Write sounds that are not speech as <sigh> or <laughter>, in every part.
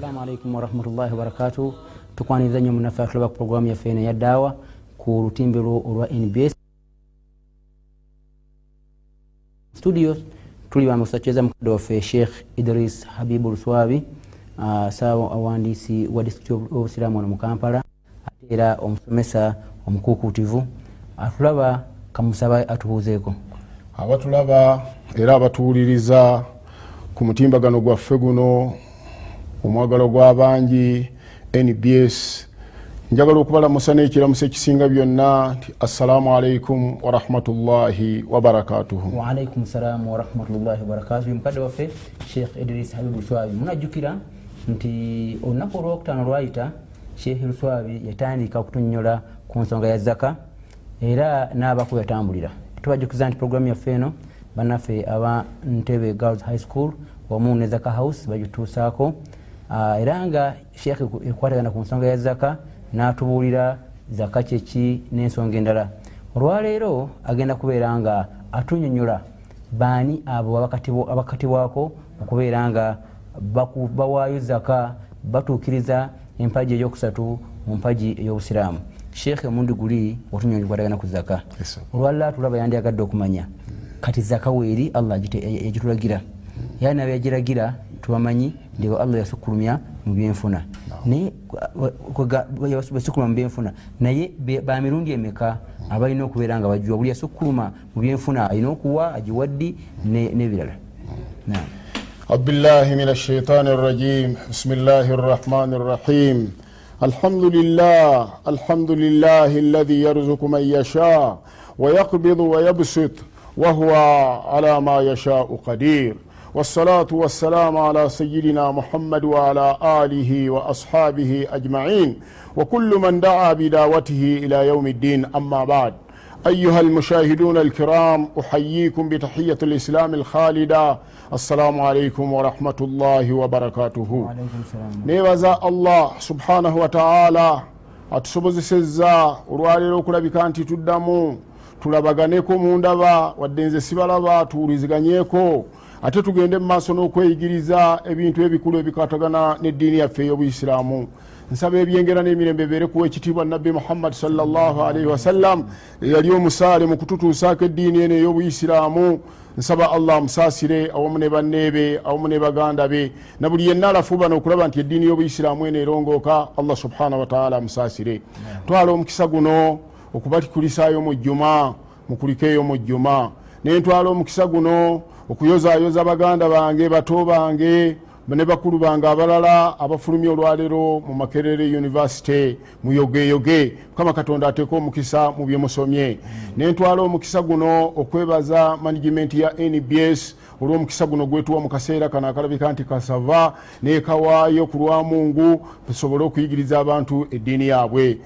assalamu alaikum warahmatullahi wabarakatu tukwaniriza nnyo munaffe atulaba ku programu yaffe eno eyaddaawa ku lutimbe olwa nbs studio tuli bamukusacheza mukadde waffe sheikh idris habibu luswabi uh, saawa awandiisi wa disitulikiti w'obusiraamu wano mu kampala ate era omusomesa omukuukutivu atulaba kamusaba atubuuzeeko abatulaba era abatuwuliriza ku mutimbagano gwaffe guno omwagalo gw'abangi nbs njagala okubalamusa n'ekiramuso ekisinga byonna nti assalamu alaikum warahmatullahi wabarakatuhu waalaikum salaamu warahmatullahi wabarakatu mukadde waffe sheikh idris habibu luswabi. Munajjukira nti olunaku olwokutaano lwayita sheikh luswabi yatandika okutunyola ku nsonga ya zaka era n'abako yatambulira. Tubajjukiza nti programu yaffe eno bannaffe aba ntebe girls high school wamu ne zaka house bagituusaako era nga sheekh ekwatagana ku nsonga ya zaka n'atubuulira zaka kyeki n'ensonga endala. Olwaleero agenda kubeera nga atunyonyola baani abo abakatibwako okubeera nga bawaayo zaka batuukiriza empaji ey'okusatu mu mpaji ey'obusiraamu. Sheekh omundi guli otunyonyola ekwatagana ku zaka olwalala tulaba yandiyagadde okumanya. Kati zaka weeri allah yagitulagira era nabo yagiragira tubamanyi ndio allah yasukkulumya mu byenfuna naye yasukkuluma mu byenfuna naye be- bamirundi emeka abalina okubeera nga bajuwa buli yasukkuluma mu byenfuna alina okuwa agiwaddi ne- n'ebirala Naam. أعوذ بالله من الشيطان الرجيم بسم الله الرحمن الرحيم الحمد لله الحمد لله الذي يرزق من يشاء ويقبض ويبسط وهو على ما يشاء قدير والصلاة والسلام على سيدنا محمد وعلى آله وأصحابه أجمعين وكل من دعا بدعوته إلى يوم الدين أما بعد أيها المشاهدون الكرام أحييكم بتحية الإسلام الخالدة السلام عليكم ورحمة الله وبركاته Waalaikum salaam. nebaza allah subhanahu wataala atusobozesezza olwaleero okulabika nti tuddamu tulabaganeko mu ndaba wadde nze sibalaba tuwuliziganyeko Ate tugende mu maaso n'okweyigiriza ebintu ebikulu ebikatagana n'eddiini yaffe ey'obuisiraamu nsaba ebyengera n'emirembe ebeere kuwa ekitiibwa nabbi muhammadi salllahalaihi wasallam eyali omusaale mu kututuusaako eddiini eno ey'obuisiraamu nsaba allah amusaasire awamu ne banneebe awamu ne baganda be na buli yenna alafuubana okulaba nti eddiini y'obuisiraamu eno erongooka allah subhanahu wataala amusaasire. Twala omukisa guno okubatukulisaayo mu jjuma mukulikeeyo mu jjuma. Nentwala omukisa guno okuyozaayoza baganda bange bato bange ne bakulu bange abalala abafulumye olwaleero mu makerere univesity muyogeyoge mukama katonda ateeka omukisa mu byemusomye nentwala omukisa guno okwebaza management ya nbs olw'omukisa guno gwetuwa mu kaseera kano akalabika nti kasava nekawaayo ku lwamungu tusobole okuyigiriza abantu eddiini yaabwe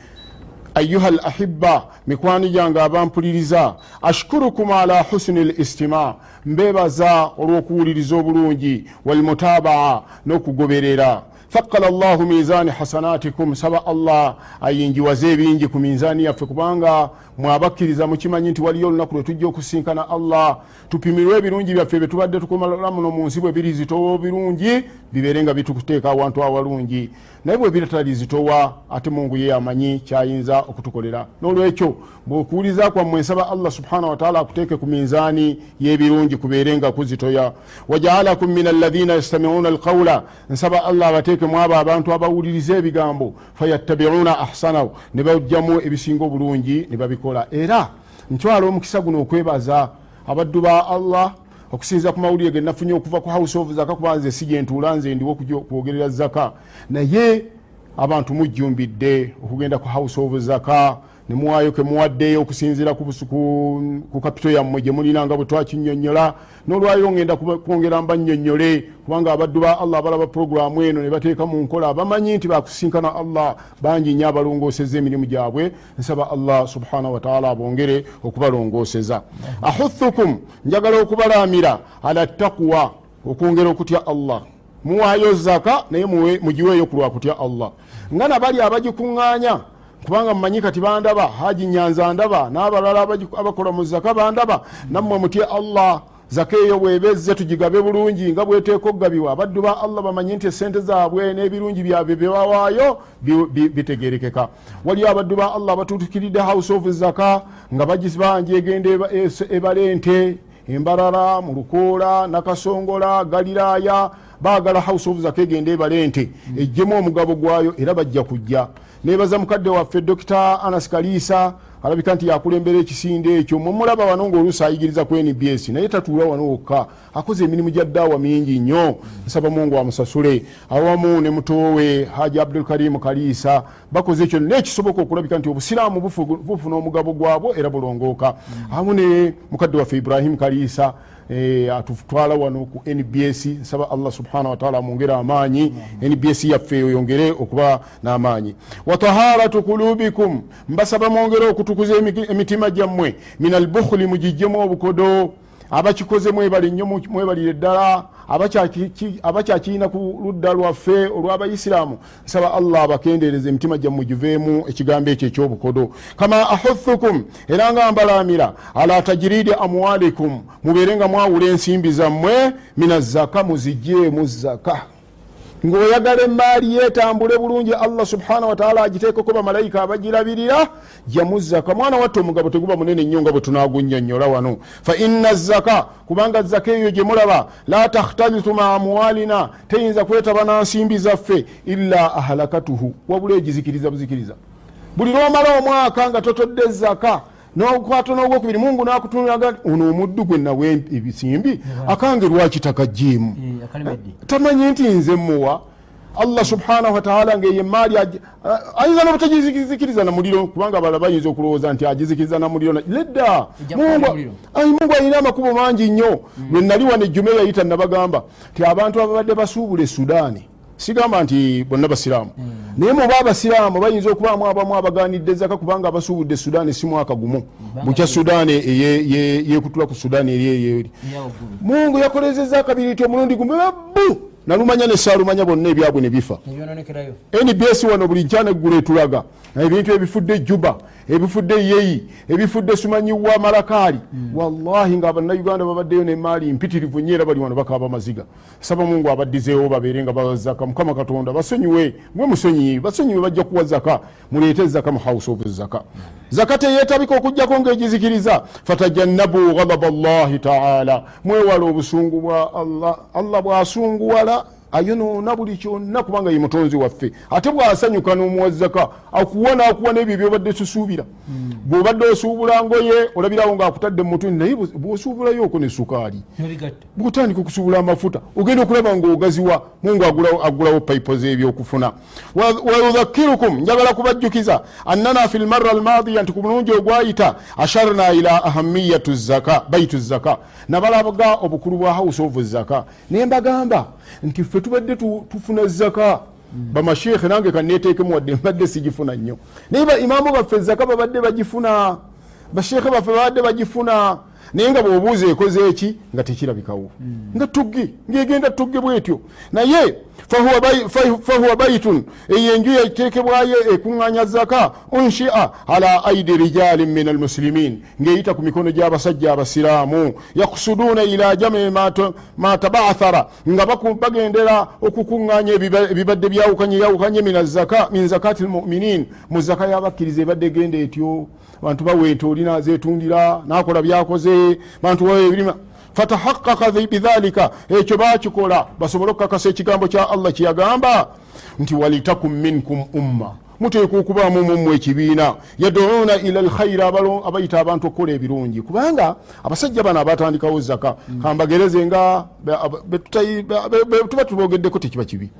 ayuha al ahiba mikwano gyange abampuliriza ashkurukum ala husini l istima mbebaza olw'okuwuliriza obulungi walmutabaa n'okugoberera thakala llahu mizani hasanatikum saba allah ayinjiwaze ebingi ku minzaani yaffe kubanga mwabakkiriza mukimanyi nti waliyo olunaku lwe tujja okusinkana allah. Tupimirwe ebirungi byaffe bye tubadde tukomala muno mu nsi bwe biri zitowa birungi bibeere nga bituteeka awantu awalungi. Naye bwe biratali zitowa ate mungu ye amanyi kyayinza okutukolera. N'olwekyo bwekuwuliza kwammwe nsaba allah subhanahu wataala akuteeke ku minzaani y'ebirungi kubeere nga kuzitoya. Wajaalakum min alladhina yastamiuna alqawla nsaba allah abateeke mu abo abantu abawuliriza ebigambo fayattabiuna ahsanahu ne bajjamu ebisinga obulungi ne babikola. Era ntwala omukisa guno okwebaza abaddu ba allah okusinza ku mawulire ge nafunye okuva ku house of zaka kuba nze si gyentuula nze ndiwo okwogerera zaka naye abantu mujjumbidde okugenda ku house of zaka nemuwaayo kemuwaddeyo okusinzira ku, kapito yammwe gye mulina nga bwe twakinyonyola. N'olwayo ngenda kwongera mbanyonyole kubanga abaddu ba allah abalaba puroguramu eno ne bateeka mu nkola bamanyi nti bakusinkana allah bangi nnyo abalongooseza emirimu gyabwe. Nsaba allah subhanahu wataala abongere okubalongooseza ahuthukum njagala okubalaamira ala taqwa okwongera okutya allah. Muwaayo zaka naye mugiweeyo ku lwakutya allah. Nga nabali abagikuŋŋaanya kubanga mumanyi kati bandaba haji nyanza ndaba n'abalala abakola mu zaka bandaba. Nammwe mutye allah zaka eyo bwebezze tugigabe bulungi nga bweteeka okugabibwa abaddu ba allah bamanye nti esente zaabwe n'ebirungi byabwe byebawaayo bi- bi- bitegerekeka waliyo abaddu ba allah abatutukiridde house of zaka nga bagibanja egenda es- ebala ente embarara mu lukoola nakasongola galiraaya baagala house of zaka egenda ebala ente ejjemu omugabo gwayo era bajja kujja. Nebaza mukadde waffe dr anas kaliisa alabika nti yakulembera ekisinde ekyo. Mumulaba wano ngaoluusi ayigiriza ku nbs naye tatuula wano wokka. Akoze emirimu gya ddaawa mingi nnyo. Nsaba mungu amusasule. Awamu ne mutowe haji abdulkarimu kaliisa bakoze ekyo nekisoboka okulabika nti obusiraamu bufu- bufuna omugabo gwabwo era bulongooka. Awamu ne mukadde waffe ibrahimu kaliisa atutwala wano ku nbs nsaba allah subhanahu wataala amwongere amaanyi. Nbs yaffe yongere okuba n'amaanyi. Wataharatu kulubikum mbasaba mwongere okutukuza emi- emitima gyammwe. Min albukhuli mugijjemu obukodo abakikoze mwebali nnyo mwebalire ddala abakyaki- abakyakirina ku ludda lwaffe olw'abaisiraamu nsaba allah abakendereza emitima gyammwe giveemu ekigambo ekyo ekyobukodo. Kama ahuthukum era nga mbalamira ala tajiridi amwalikum mubeere nga mwawula ensimbi zammwe mina zaka muzijjeemu zaka ng'oyagala emaali yetambule bulungi allah subhanahu wataala agiteekeko bamalayika abagirabirira jamu zaka mwana watte omugabo teguba munene nnyo nga bwe tunagunyonyola wano. Fa inna zaka kubanga zaka eyo gye mulaba la takhtalitu ma amwalina teyinza kwetaba na nsimbi zaffe illa ahalakatuhu wabula egizikiriza buzikiriza. Buli lwomala omwaka nga totodde zaka nokwata n'ogwokubiri mungu nakutunulaga ono omuddu gwe nawe ebisimbi akange lwaki takajjiemu Eh, tamanyi nti nze muwa allah subhanahu wataala ngaeyo emaali ayinza nobutagizikiriza na muliro kubanga abala bayinza okulowooza nti agizikiriza na muliro ledda! Mungu- alina amakubo mangi nnyo. Lwe nali wano ejjuma eyayita nabagamba ti abantu ababadde basuubula esudaani sigamba nti bonna basiraamu. Naye muba abasiraamu bayinza okubaamu abamu abaganidde zaka kubanga abasuubudde sudaani si mwaka gumu. Bukya sudaani ye- yekutula ku sudaani eri eyawaggulu mungu yakolezeza akabiri ti omulundi gumu babbu nalumanya nesaalumanya bonna ebyabwe ne bifa. Nbs wano buli nkyana eggulu etulaga. Ebintu ebifudde juba ebifudde yeyi ebifudde sumanyiwa malakaali. Wallahi nga bannayuganda babaddeyo nemaali mpitirivu nyo era bali wano bakaba maziga. Saba mungu abaddizeewo babeere nga bazaka mukama katonda basonyiwe. Mwe musonyiwe basonyiwe bajja kuwa zaka muleete zaka mu house of zaka zaka teyeetabika okugjako ngaegizikiriza fatajannabu ghadaba llahi taala. Mwewala obusungu bwa allah. Allah bwasunguwala ayonoona buli kyonna kubanga ye mutonzi waffe. Ate bwasanyuka n'omuwazaka akuwa n'akuwa n'ebyo byobadde tusuubira bw'obadde osuubula ngoye olabirawo ng'akutadde mu mutundi naye bw'osuubulayooko ne sukaali. Bwotandika okusuubula amafuta ogenda okulaba ngaogaziwa mungu agulawo paipo z'ebyookufuna wayudhakirukum njagala kubajjukiza annana fi lmarra almadiya nti ku mulungi ogwayita asharna ila ahamiyatu zaka baitu zaka. Nabalaga obukulu bwa house of zaka. Naye mbagamba nti ffe tubadde tu- tufuna zaka. Bamashekhe nange kanetekemu wadde mbadde sigifuna nnyo. Naye ba- imamu baffe zaka babadde bagifuna. Bashekhe baffe babadde bagifuna. Naye nga bwobuuza ekoze eki nga tekirabikawo. Nga tuggi ngegenda tugge bwetyo. Naye fahuwa bai- fa- fahuwa baitun eyo enju yatekebwayo ekuŋŋanya zaka unshia ala aidi rijalin min almuslimin ng'eyita ku mikono gy'abasajja abasiraamu yakusuduuna ila jami ma tabaathara nga bagendera okukuŋŋanya ebiba- ebibadde byawukanye yawukanye min zakati lmuminin mu zaka y'abakkiriza ebadde genda etyo bantu bawenta olina zetundira nakola byakoze bantu bawe ebirima fatahaqaka bidhalika ekyo bakikola basobole okukakasa ekigambo kya allah kyeyagamba nti walitakum minkum umma muteeka okubaamu mumwe ekibiina yaduuna ila lkhairi abayita abantu okukola ebirungi kubanga abasajja bano abatandikawo zaka kambagereze nga tuba tubogeddeko tekiba kibi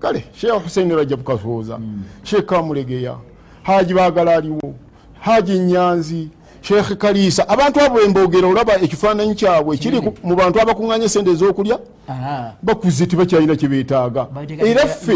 kale sheekh husein rajab kasooza sheekh kamulegeya haji bagala aliwo haji nyanzi sheekh kaliisa abantu abo embogera olaba ekifaananyi kyabwe kiri mu bantu abakuŋŋanya sente ez'okulya bakuze tebakyalina kyebetaaga era ffe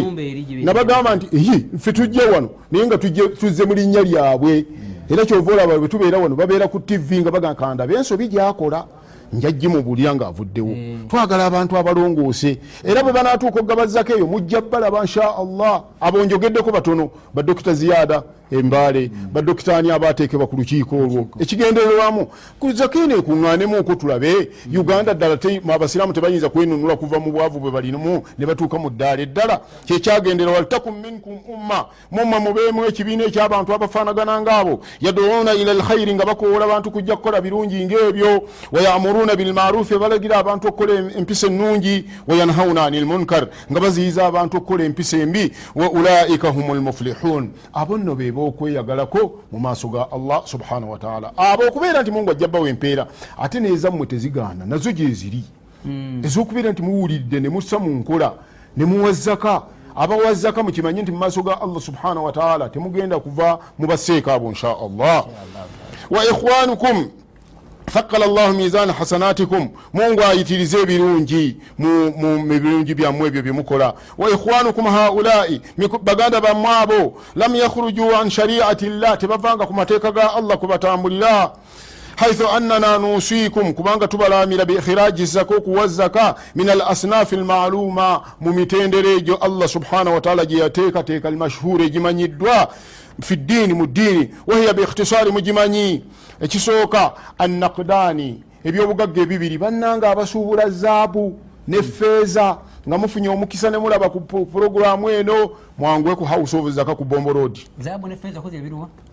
nabagamba nti eyi ffe tujja wano naye nga tujje- tuzze mu linnya lyabwe. Era kyova olaba bwe tubeera wano babeera ku tv nga bagakanda bensobi gyakola njajji mubulira ngaavuddewo twagala abantu abalongoose. Era bwe banaatuuka okugabazzako eyo mujja balaba nsha allah. Abo njogeddeko batono badokita ziyada embale badokitaani abatekebwa ku lukiiko olwo. Ekigendererwamu kuzakene ekuŋŋaanemuuko tulabe uganda ddala abasiraamu tebayinza kwenunula kuva mu bwavu bwe balinamu ne batuuka mu ddaala. Eddala kyekyagendera waltakum minkum umma mumma mubeemu ekibiina ekyabantu abafaanagana ngaabo yaduuna ila lkhayiri nga bakoola abantu kujja kukola birungi ngaebyo wayamuruuna bilmarufi balagira abantu okukola em- empisa ennungi. Wayanhauna ani lmunkar nga baziyiza abantu okukola empisa embi. Wa ulaika hum lmuflihun abo nno be bokweyagalako mu maaso ga allah subhanahu wataala abo okubeera nti mungu ajja bawa empeera ate nezammwe tezigaana nazo gyeziri ezokubeera nti muwuliridde ne mussa mu nkola ne muwazzaka. Abawazzaka mukimanye nti mu maaso ga allah subhanahu wataala temugenda kuva mubaseeka abo insha allah. Wa ikhwanukum thakala llahu mizana hasanatikum mungu ayitirize ebirungi mu- birungi byammwe ebyo byemukola wa ikhwanukum haulai baganda bammwe abo lam yakhruju an shariati llah tebavanga ku mateeka ga allah kubatambulira. Haithu annana nusikum kubanga tubalamira biikhiraji zaka okuwa zaka min al asnafi lmaluma mu mitendero egyo allah subhanahu wataala gyeyateekateeka almashhura egimanyiddwa fi ddiini mu ddiini. Wahiya biikhtisari mugimanyi ekisooka annakdaani ebyobugagga ebibiri bannanga abasuubula zaabu ne feeza nga mufunye omukisa ne mulaba ku pu- puroguramu eno mwangwe ku house of zaka ku bombo road.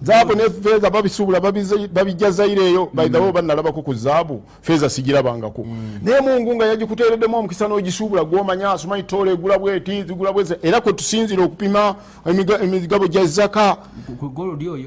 Zaabu ne feeza babisuubula babijja zaire eyo. Baidhawo banalabako ku zaabu feeza sigirabangako. Naye mungu nga yagikuteereddemu omukisa n'ogisuubula gwomanya asumanyi tola egula bweti zigula bwezi. Era kwe tusinzira okupima emiga- emigabo gya zaka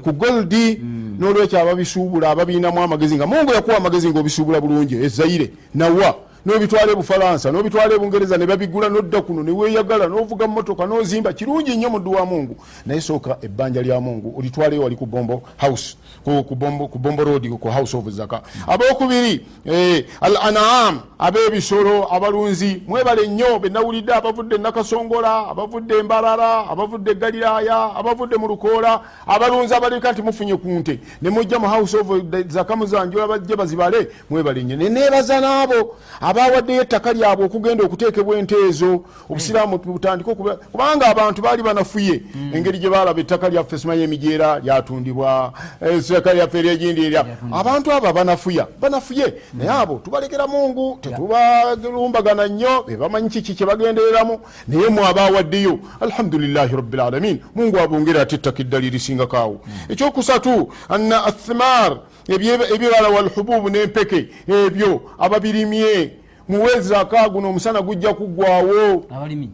ku goldi n'olwekyo ababisuubula ababiinamu amagezi nga mungu yakuwa amagezi ngaobisuubula bulungi ezaire nawa nobitwala ebufalansa nobitwala ebungereza nebabigula nodda kuno neweyagala novuga mumotoka nozimba kirungi nnyo muddu wa mungu. Naye sooka ebbanja lya mungu olitwale wali ku bombo house ku- bombo- road ku house of zaka abokubiri eh, al anam abebisolo abalunzi mwebale nnyo benawulidde abavudde nakasongola abavudde embalala abavudde galiraaya abavudde mu lukoola abalunzi abaleka nti mufunye ku nte nemujja mu house of zaka muzanjula bajje bazibale mwebale nnyo. Neneebaza n'abo abawaddeyo ettaka lyabwe okugenda okuteekebwa ente ezo obusiraamu butandike okuba kubanga abantu baali banafuye. Engeri gye balaba ettaka lyaffe simanyi emijeera lyatundibwa eh, ettaka lyaffe eryegindi erya. Abantu abo banafuya banafuye. Naye abo tubalekera mungu tetubalumbagana nnyo bebamanyi kiki kyebagendereramu naye mwe abawaddeyo alhamdulilahi rabilalamin mungu abongere ate ettaka eddali risingakaawo ekyokusatu anna athimar ebibala walhububu n'empeke ebyo ababirimye muwezaka guno omusana gujja kuggwawo abalimi.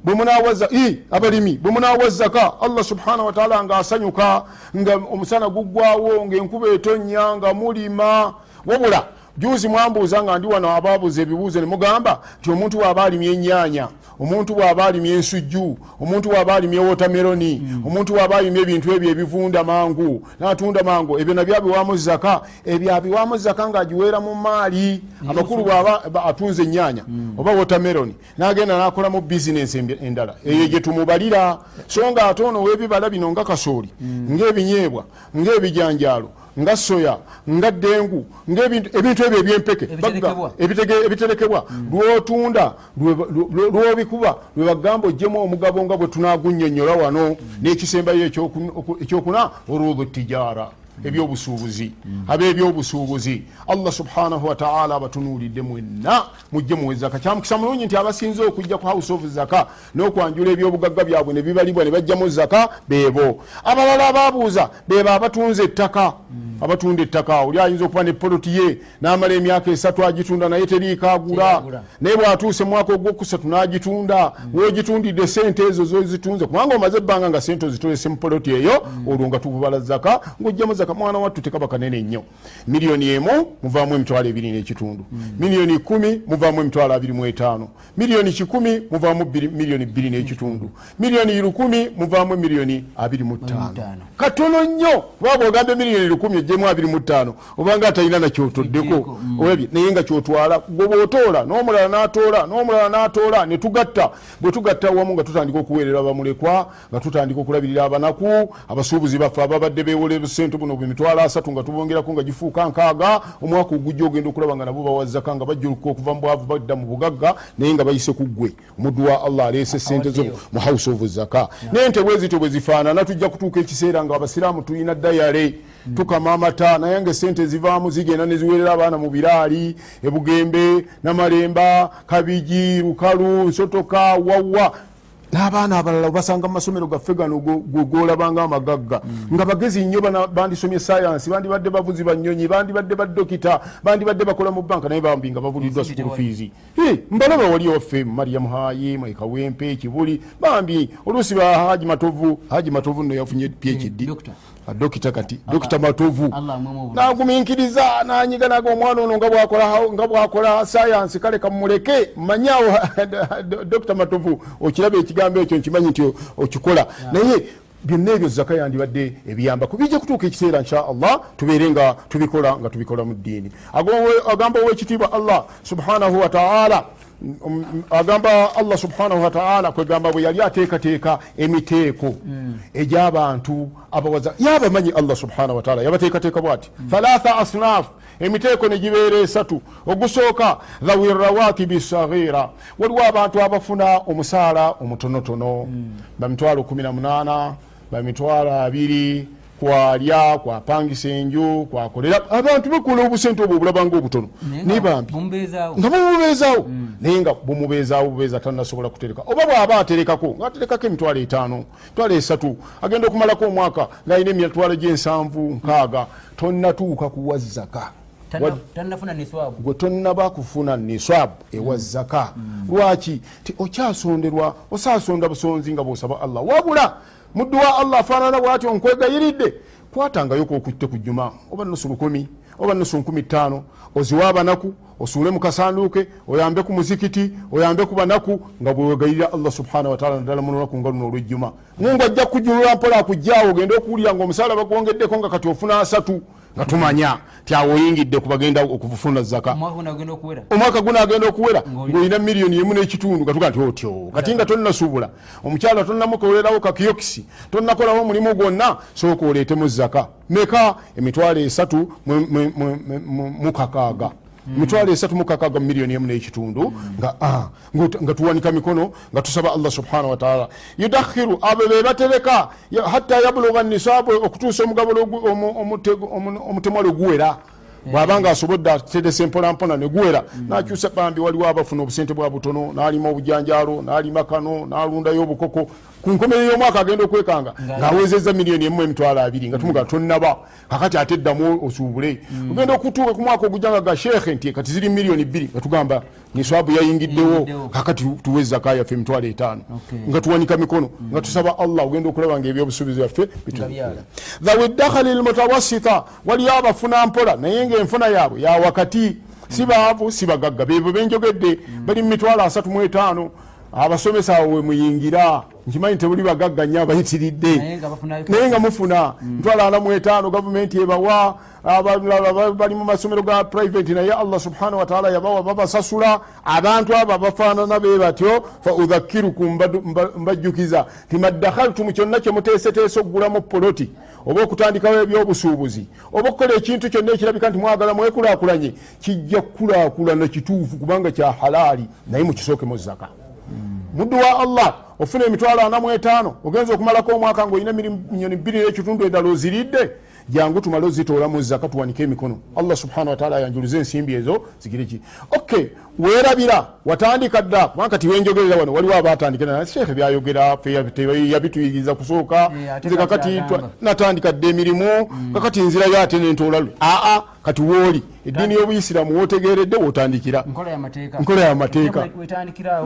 Bwe munawa zaka allah subhanahu wataala nga asanyuka nga omusana guggwawo ngaenkuba etonnya nga mulima wabula juzi mwambuuza nga ndi wano ababuuza ebibuuzo ne mugamba nti omuntu bw'aba alimye ennyanya omuntu bw'aba alimye ensujju omuntu bw'aba alimye wotameroni omuntu bw'aba alimye ebintu ebyo ebivunda mangu n'atunda mangu ebyo nabyo abiwamu zaka ebyo abiwamu zaka ng'agiweera mu maali amakulu bw'aba ba- atunze ennyanya oba wotameroni n'agenda n'akolamu bizinensi endala eyo gye tumubalira. So nga ate ono w'ebibala bino nga kasooli ng'ebinyeebwa ng'ebijanjaalo nga soya nga dengu ng'ebintu ebintu ebyo ebyempeke. Ebiterekebwa. lwotunda lwobikuba lwe bagamba ogyemu omugabo nga bwe tunagunyonyola wano n'ekisembayo ekyoku- oku- ekyokuna orubu tijara ebyobusuubuzi. Ab'ebyobusuubuzi allah subhanahu wataala abatunuulidde mwenna mujje muwezaka kyamukisa mulungi nti abasinze okujja ku house of zaka n'okwanjula ebyobugagga byabwe ne bibalibwa ne bajjamu zaka beebo. Abalala ababuuza bebo abatunze ettaka. Abatunda ettaka. Oli ayinza okuba ne poloti ye n'amala emyaka esatu agitunda naye teriikaagula naye bwatuuse mwaka ogwokusatu n'agitunda wegitundidde sente ezo zozitunze. Kubanga omaze ebbanga nga sente ozitolese mu poloti eyo olwo nga tububala zaka ng'ojjamu zaka mwana wattu tekaba kanene nnyo. Miliyoni emu muvaamu emitwalo ebiri n'ekitundu. Miliyoni kumi muvaamu emitwalo abiri mu etaano. Miliyoni kikumi muvaamu miliyoni bbiri n'ekitundu. Miliyoni lukumi muvaamu miliyoni abiri mu ttaano. Katono nnyo kuba bwogambye miliyoni lukumi ogyemu abiri mu ttaano obanga atalina nakyotoddeko Kiddeko, mm. olabye naye nga kyotwala gwe bwotoola n'omulala n'atoola n'omulala n'atoola ne tugatta. Bwe tugatta wamu nga tutandika okuweerera abamulekwa nga tutandika okulabirira abanaku abasuubuzi baffe ababadde bewola sente buno bino bwemitwalo asatu nga tubongerako nga gifuuka nkaaga omwaka ogujja ogenda okulaba nga nabo bawazaka nga bajjuluka okuva mu bwavu badda mu bugagga naye nga bayise ku ggwe. Omuddu wa allah aleese sente zo mu house of zaka naye nte bwezityo bwe zifaanana tujja kutuuka ekiseera nga abasiraamu tulina dayale. Tukama amata naye nga esente zivaamu zigenda neziwerera abaana mu biraali ebugembe namalemba kabiji lukalu nsotoka wawa n'abaana abalala obasanga mu masomero gaffe gano go- go- golabanga amagagga. Nga bagezi nnyo bandisomye sayansi bandibadde bavuzi banyonyi bandibadde badokita bandibadde bakola mu banka naye bambi nga babuliddwa Ensimbi sukulu fiizi mbalaba wali waffe mariam hayi mwekawempe kibuli bambi. Oluusi ba haji matovu haji matovu nno yafunye phd Doctor. Ah, dokita kati dokita matovu. Obulamu. naguminkiriza nanyiganaga omwana ono nga bwakola- sayansi kale kamuleke manyawo <laughs> dokita matovu okiraba ekigambo ekyo nkimanyi nti okikola. Naye byonna ebyo zaka yandibadde ebiyambaku bijja kutuuka ekiseera insha allah tubeere nga tubikola nga tubikola mu ddiini. Agamba owekitiibwa allah subhanahu wataala agamba allah subhanahu wataala kwegamba bwe yali ateekateeka emiteeko egy'abantu abawaza yabamanyi allah subhanahu wataala yabateekateeka bwati? Thalatha asnaf emiteeko negibeera esatu ogusooka dhawi rawatibi saghira waliwo abantu abafuna omusaala omutonotono. Bamitwalo 18 bamitwalo abiri kwalya kwapangisa enju kwakolera. Abantu bakola obusente obwo obulabanga obutono naye nga bumubeezaawo. nga bumubeezaawo. Naye nga bumubeezaawo bubeeza tanasobola kutereka. Oba bwaba aterekako ngaaterekako emitwalo etaano mitwalo esatu agenda okumalako omwaka ngaalina emitwalo gyensanvu nkaaga tonnatuuka kuwa zaka Tannafuna niswabu. gwe tonnaba kufuna niswabu ewa zaka lwaki? Ti okyasonderwa osaasonda busonzi nga bwosaba allah. Wabula muddu wa allah afaanana bwati onkwegayiridde kwatangayoko okutte ku juma. Oba nusu lukumi oba nusu nkumi ttaano oziwa abanaku osuule mu kasanduuke oyambe ku muzikiti oyambe ku banaku nga bwewegayirira allah subhanahu wataala naddala mu lunaku nga luno olwejjuma. Mungu ajja kujulula mpola akujjaawo ogende okuwulira nga omusaala bagwongeddeko nga kati ofuna asatu nga tumanya ti awo oyingidde kubagenda okufuna zaka omwaka guno agenda okuwera? Ngaolina miliyoni emu n'ekitundu gatuga nti otyo. Kati nga tonnasuubula omukyala tonnamukolerawo kakiyokisi tonnakolawo omulimu gwonna sooka oleetemu zaka meka emitwalo esatu mu- mu- mu- mu- mukakaaga emitwalo esatu mukakaaga mu miliyoni emu n'ekitundu nga ah, nga tuwanika mikono nga tusaba allah subhanahu wataala yudakhiru abo be batereka hatta yabuluga nisaabu okutuusa omugabolo ogu- omu- omutego- omu- omutemwalo guwera bwaba nga asobodde ateresa emponampona neguwera nakyusa bambi waliwo abafuna obusente bwa butono nalima obujanjalo nalima kano nalundayo obukoko ku nkomerero y'omwaka agenda okwekanga ngaawezeza miliyoni emu emitwalo abiri nga tumuga tonnaba kakati ate ddamu osuubule. Ogenda okutuuka ku mwaka ogujja nga ga sheekhe nti kati ziri miliyoni bbiri nga tugamba niswabu yayingiddewo. Kakati tuwe zaka yaffe emitwalo etaano. Nga tuwanika mikono nga tusaba allah ogenda okulaba nga ebyobusuubizi byaffe byala. bituukira dhawi dakhali lmutawasita waliyo abafuna mpola naye ngaenfuna yaabwe ya wakati. Si baavu si bagagga beebo benjogedde. Bali mu mitwalo asatu mu etaano. Abasomesa awo we muyingira nkimanyi tebuli bagagga nnyo abayitiridde. Naye nga mufuna. Mitwalo ana mu etaano gavumenti ebawa bali mu masomero ga private naye allah subhanahu wataala yabawa babasasula. Abantu abo abafaanana be batyo fa udhakirukum mbadu- mba- mbajjukiza. Ti maddakhaltumu kyonna kyemuteeseteese okugulamu poloti oba okutandikawo ebyobusuubuzi oba okukola ekintu kyonna ekirabika nti mwagala mwekulaakulanye kijja kukulaakulana kituufu kubanga kya halaali naye mukisookemu zaka muddu wa allah ofuna emitwalo ana mu etaano. Ogenza okumalako omwaka ngaolina miliyoni bbiri n'ekitundu endala oziridde. Jangu tumale ozitoola mu zaka tuwanike emikono. Allah subhanahu wataala ayanjuluze ensimbi ezo zigire ki? Ok weerabira watandika dda. Kubanga kati wenjogerera wano waliwo abatandika sheekhe byayogera fe yabi- yabituyiriza kusooka. Nze kati kakati natandika dda emirimu. Kakati nzirayo ate nentoola lwe aa kati wooli. Eddiini y'obuyisiraamu wotegeredde wotandikira. Nkola y'amateeka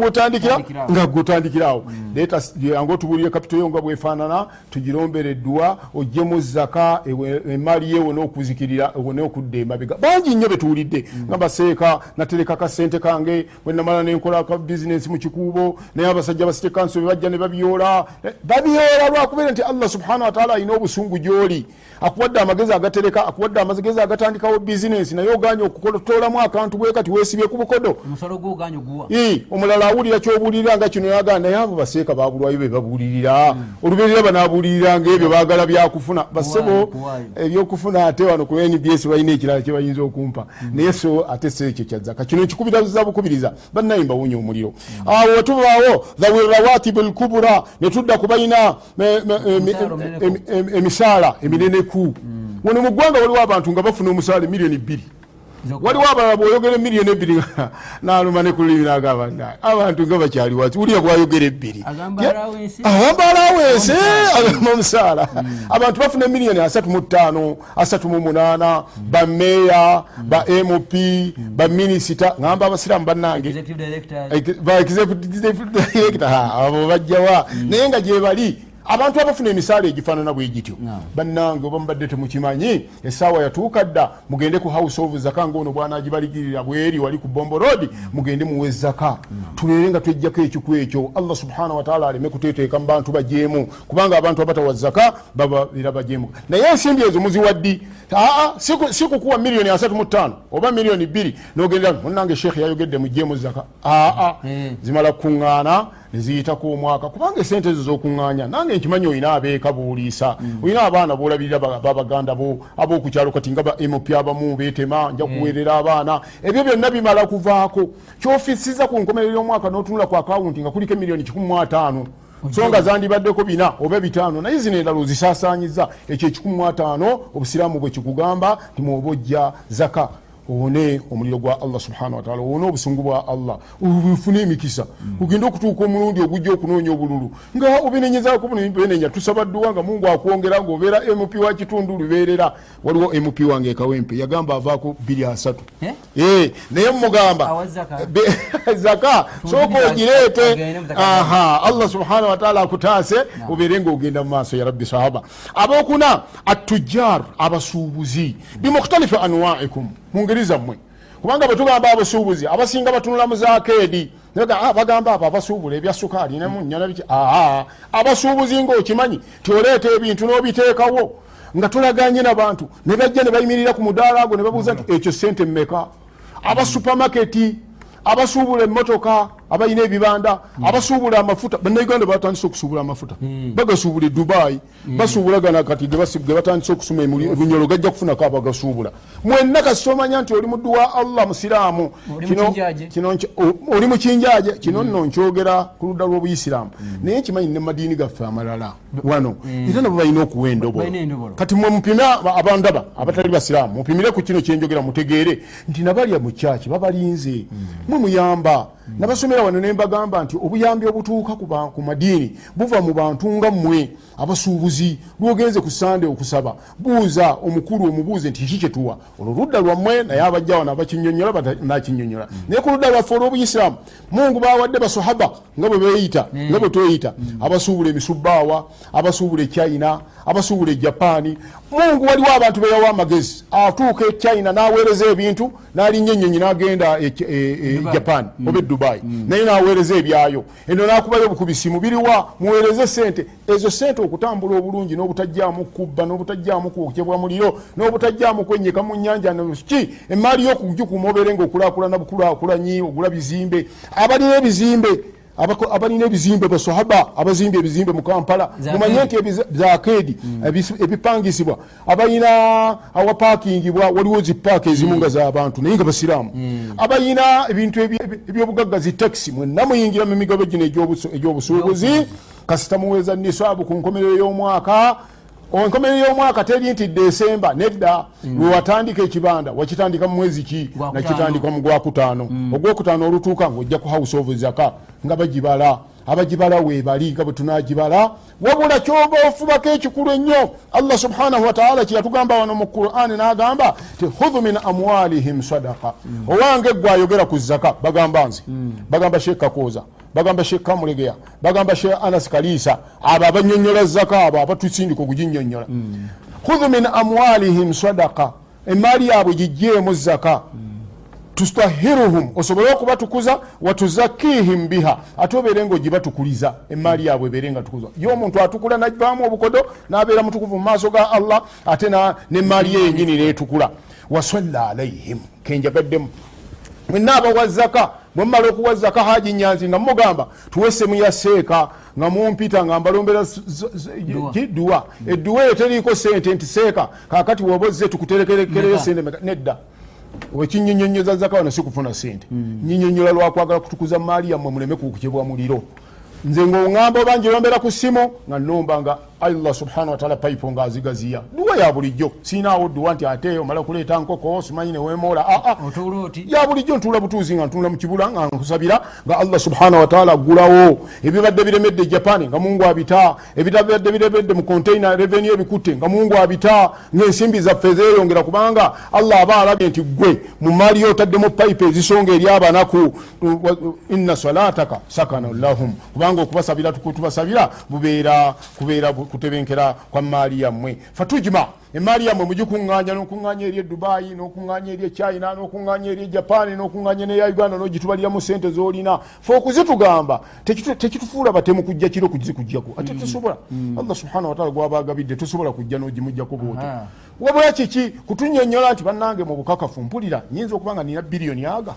wotandikira? Nga gwotandikirawo leeta yange otubulire kapito yo nga bwefaanana tugirombere eddwa ogjemu zaka emaali ye wona okuzikirira wone okudda emabega. Bangi nnyo betuwulidde nga baseeka natereka kasente kange bwenamala nenkola ka bizinesi mu kikuubo naye abasajja basite kanso bebajja ne babyola. Eh, babyola lwakubeera nti allah subhanahu wataala alina obusungu gyoli. Akuwadde amagezi agatereka akuwadde amagezi agatandikawo bizinesi naye oganye okutoolamu akantu bwe kati weesibye ku bukodo. Ii, omulala awulira kyobuulirira nga kino yagana naye abo baseeka babulwayo be babuulirira. Olubeerera banabuulirira nga ebyo baagala byakufuna. Kuwaayo. ebyokufuna ate wano ku nbs balina ekirala kye bayinza okumpa. Naye so ate so ekyo kyazzaka kino nkikubiriza bukubiriza bannaye mbawunya omuliro awo wetubaawo dhawi rawatibu lkubura ne tudda ku balina me- me- emi- Emisaala eminene emi- emi- emisaala emineneku. Wano mu ggwanga waliwo abantu nga bafuna omusaala emiliyoni bbiri waliwo abalala bwoyogera emiliyoni ebbiri <laughs> naluma ne kulimi nagamba "Naye, abantu nga bakyali wati wulira gwayogera ebbiri. Agamba alawensi agamba omusaala. abantu bafuna emiliyoni asatu mu ttaano asatu mu munaana bameeya ba mp baminisita ngamba abasiraamu bannange. Ba executive director, <laughs> abo bajjawa naye nga gyebali abantu abafuna emisaala egifaanana bwe gityo Naam. bannange oba mubadde temukimanyi essaawa yatuuka dda mugende ku house of zaka ngaono bwanagibaligirira bweri wali ku bombo road mugende muwe zaka tubeere nga twejjako ekiku ekyo. Allah subhana wataala aleme kuteteeka mu bantu bajeemu. Kubanga abantu abatawa zaka babaira bajeemu. Naye ensimbi ezo muziwaddi aa siku- sikukuwa miliyoni asatu mu ttaano oba miliyoni bbiri nogendera munange sheekh yayogedde mujeemu zaka aa Eh. zimala kuŋŋaana neziyitako omwaka kubanga esente ezo zokuŋŋaanya nange nkimanyi olina abeeka buuliisa olina abaana boolabirira ba- babaganda bo ab'okukyalo kati nga ba mp abamu beetema nja kuweerera abaana. Ebyo byonna bimala kuvaako. Kyofisiza ku nkomerero y'omwaka n'otunula ku akawunti nga kuliko emiliyoni kikumi mu ataano. So nga zandibaddeko bina oba bitaano naye zino endala ozisaasaanyiza ekyo ekikumi mu ataano obusiraamu bwe kikugamba timwoba ojja zaka owone omuliro gwa allah subhanahu wataala owone obusungu bwa allah. Bufune emikisa. Ogende okutuuka omulundi ogujja okunoonya obululu. Nga obenenyezaako benenya tusaba dduwa nga mungu akwongera ngaobeera mp wa kitundu lubeerera. Waliwo mp wange ekawempe yagamba avaako biri asatu. Eh? Eh, naye mumugamba Awa zaka? <laughs> Tubiri ogireete. Allah subhanahu wataala akutaase. Obeere ngaogenda mu maaso ya rabbi sahaba. Abokuna atujjar abasuubuzi. Bimukhtalifu anwaikum mu ngeri zammwe. Kubanga bwetugamba abasuubuzi abasinga batunula mu zakeedi "Ah, bagamba abo abasuubula ebya sukaali nemunya nabiki aa abasuubuzi ngaokimanyi tioleeta ebintu n'obiteekawo. Nga tulaganye nabantu ne bajja ne bayimirira ku mudaala ago ne babuuza nti ekyo sente mmeka? Abasupamaketi abasuubula emmotoka abalina ebibanda abasuubula amafuta bannayuganda batandise okusuubula amafuta. Bagasuubula e dubayi basuubula gana kati ge basi- ge batandise okusuma emuli- ebunyolo gajja kufunako abagasuubula. Mwenna kasita omanya nti oli muddu wa allah musiraamu Oli mukinjaje kino nno nkyogera ku ludda lw'obuyisiraamu. Naye nkimanyi ne madiini gaffe amalala wano era nabo balina okuwa endobolo kati mwe mupime aba- abandaba abatali basiraamu mupimire ku kino kyenjogera mutegeere nti nabalya mu kyaki babalinze. Mwe muyamba nabasomera wano ne mbagamba nti obuyambi obutuuka ku madiini buva mu bantu nga mmwe abasuubuzi lwogenze ku sande okusaba buuza omukulu omubuuze nti kiki kyetuwa olwo ludda lwammwe naye abajja wano abakinyonyola nakinyonyola. Naye ku ludda lwaffe olw'obuyisiraamu mungu bawadde basahaba nga bwe beeyita nga bwe tweyita abasuubula emisubbaawa abasuubula echina abasuubula ejapaani mungu waliwo abantu beyawa amagezi. Atuuka echina n'aweereza ebintu n'alinnya ennyonyi n'agenda e- e- e- oba edubayi naye n'aweereza ebyayo. Eno n'akubayo obukubisi mubiliwa muweereze sente ezo sente okutambula obulungi n'obutajjaamu kubba n'obutajjaamu kwokyebwa muliro n'obutajjaamu kwenyeka mu nyanja ki? Emaali y'okugikuuma obeere ngaokulaakulana bukulakulanyi ogula bizimbe. Abalina ebizimbe abalina ebizimbe basahaba abazimba ebizimbe mu kampala. Mumanye nti zakeedi ebipangisibwa. Abalina awapakingibwa waliwo zipaaka ezimu nga z'abantu naye nga basiraamu. Abalina ebintu eby- eby- ebyobugagga zitakisi mwenna muyingira mu migabo gino egy'obusu- egy'obusuubuzi. Kasita muweza nisaabu ku nkomerero y'omwaka enkomerero y'omwaka teri nti desemba nedda lwewatandika ekibanda wakitandika mu mwezi ki? Nakitandika mu gwakutaano. Ogwokutaano olutuuka ngaojja ku house of zaka nga bagibala abagibala weebali nga bwe tunagibala wabula kyoba ofubako ekikulu ennyo allah subhanahu wataala kyeyatugamba wano mu qurani n'agamba ti hudhu min amwalihim sadaka owange gwe ayogera ku zaka bagamba nze. Bagamba sheekh kakooza bagamba sheekh kamulegeya bagamba sheekh anas kaliisa abo abanyonyola zaka abo abatusindika okuginyonyola hudhu min amwalihim sadaka emaali yaabwe gijjeemu zaka tustahiruhum osobole okubatukuza watuzakihim biha. Ate obeere nga ogibatukuliza emaali yaabwe ebeere nga tukuza ye omuntu atukula nagibaamu obukodo n'abeera mutukuvu mu maaso ga allah ate n'emaali ye yenyini neetukula wasalla alaihim kenjagaddemu. Mwena abawa zaka bwemumala okuwa zaka haji nyanzi nga mugamba tuwesemu ya seeka nga mumpita nga mbalombera duwa edduwa. eyo teriiko sente nti seeka kakati woba ozze tukuterekerekereyo Meka. sente nedda wekinyonyonyoza zaka wano sikufuna sente. Nyinyonyola lwakwagala kutukuza maali yammwe muleme kukukibwa muliro. Nze ngaoŋamba oba njirombera ku simu nga nomba nga allah subhanahu wataala paipo ngaazigaziya duwa ya bulijjo. Siinaawo dduwa nti ate omala kuleeta nkoko simanyi newemoola aa otuula oti? Ya bulijjo ntuula butuuzi nga ntula mu kibula nga nkusabira nga allah subhanahu wataala aggulawo ebibadde biremedde japan nga mungu abita. Ebibadde biremedde mu containa reveni ebikutte nga mungu abita. Ngaensimbi zaffe zeeyongera kubanga allah aba alabye nti gwe mu maali yo otaddemu payipe ezisonga eri abanaku. Inna salataka sakana lahum. Kubanga okubasabira tubasabira bubeera kutebenkera kwa maali yammwe. Fatujima emaali yammwe mugikuŋŋanya n'okuŋŋanya eri edubayi n'okuŋŋanya eri echina n'okuŋŋanya eri ejapani n'okuŋŋanya neya uganda n'ogitubaliramu sente zolina. Fe okuzitugamba tekitu- tekitufuula batemu kujja kiro kuzikugjako. Ate tosobola allah subhanahu wataala gwabagabidde tosobola kujja n'ogimugjako bwoti Ah. Wabula kiki? Kutunyonyola nti bannange mu bukakafu mpulira nyinza okuba nga nina biliyoni yaga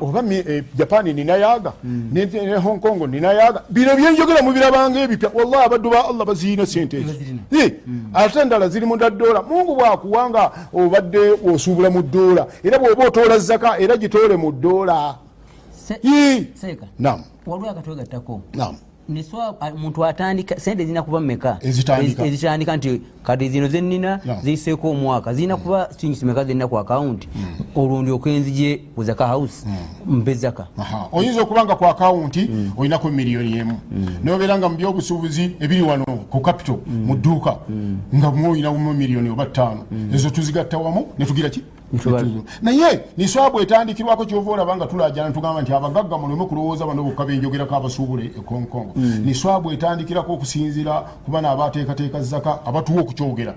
oba eh, japani ninayaga ne ne hong kong ninayaga bino byenjogera mubirabanga ebipya. Wallahi abaddu ba allah baziina sente Bazirina. Eh, ate endala ziri mu daddoola mungu bwakuwanga obadde osuubula mu ddoola era bwoba otoola zaka era gitoole mu seeka. Nam waliwo akatwegattako nam omuntu atandika sente zirina kuba meka Ezitandika. Ezi- ezitandika nti kati zino zenina ziyiseeko omwaka zirina kuba strings meka zirina ku akawunti olwo ndyoka enzije ku zaka house mpe zaka oyinza okuba nga ku akawunti olinaku miliyoni emu. Nobeera nga mu byobusuubuzi ebiri wano ku capital mu dduuka nga mwoyinamu miliyoni oba ttaano. Ezo tuzigatta wamu netugira ki. Naye niswabu etandikirwako kyova olaba nga tulajana netugamba nti abagagga muleme kulowooza bano bokka benjogerako abasuubula e konkongo niswabu etandikirako okusinzira ku bano abateekateeka zaka abatuwa okukyogera.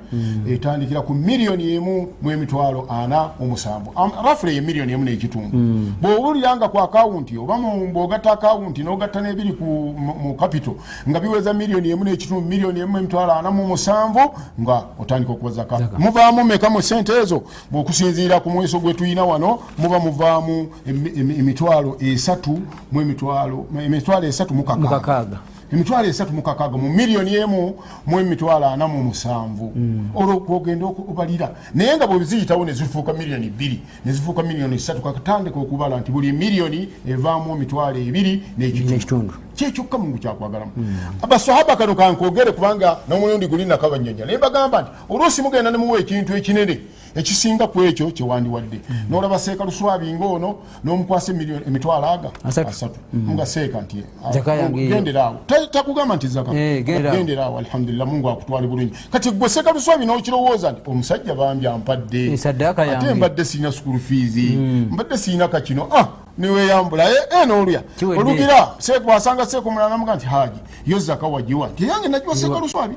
Etandikira ku miliyoni emu mu emitwalo ana omusanvu rafule ye miliyoni emu n'ekitundu. Bw'owulira nga ku akawunti oba bw'ogatta akawunti n'ogatta n'ebiri ku- mu capital nga biweza miliyoni emu n'ekitundu miliyoni emu emitwalo ana mu musanvu nga otandika okuba zaka muvaamu meka mu sente ezo bw'okusinziira ku mweso gwe tulina wano muba muvaamu emi- emi- emitwalo esatu mu emitwalo esatu mu kakaaga. Mukakaaga. Emitwalo esatu mu kakaaga mu miliyoni emu mu emitwalo ana mu musanvu. Olwo kwogenda okubalira naye nga bweziyitawo nezifuuka miliyoni bbiri nezifuuka miliyoni esatu kakatandika okubala nti buli miliyoni evaamu emitwalo ebiri n'ekitundu. Kyekyokka mungu kyakwagalamu abasahaba kano kankogere kubanga n'omulundi guli nakabanyanya. Naye bagamba nti oluusi mugenda nemuwa ekintu ekinene ekisinga ku ekyo kyewandiwadde nolaba seeka luswabi ngaono n'omukwasa emitwalo aga Asatu. nga seeka nti ah, genderaawo Ta- takugamba nti zaka Eh, alhamdulillah mungu akutwale bulungi. Kati gwe seeka luswabi n'okirowooza nti omusajja bambi ampadde. Eh, ate mbadde siina sukulu fiizi mbadde siina kakino. Ah niweyambula e nolya. Kiwedde. olugira wasanga seeku mulala namuga nti haji yo zaka wagiwa. Nti yange nagiwa seeka luswabi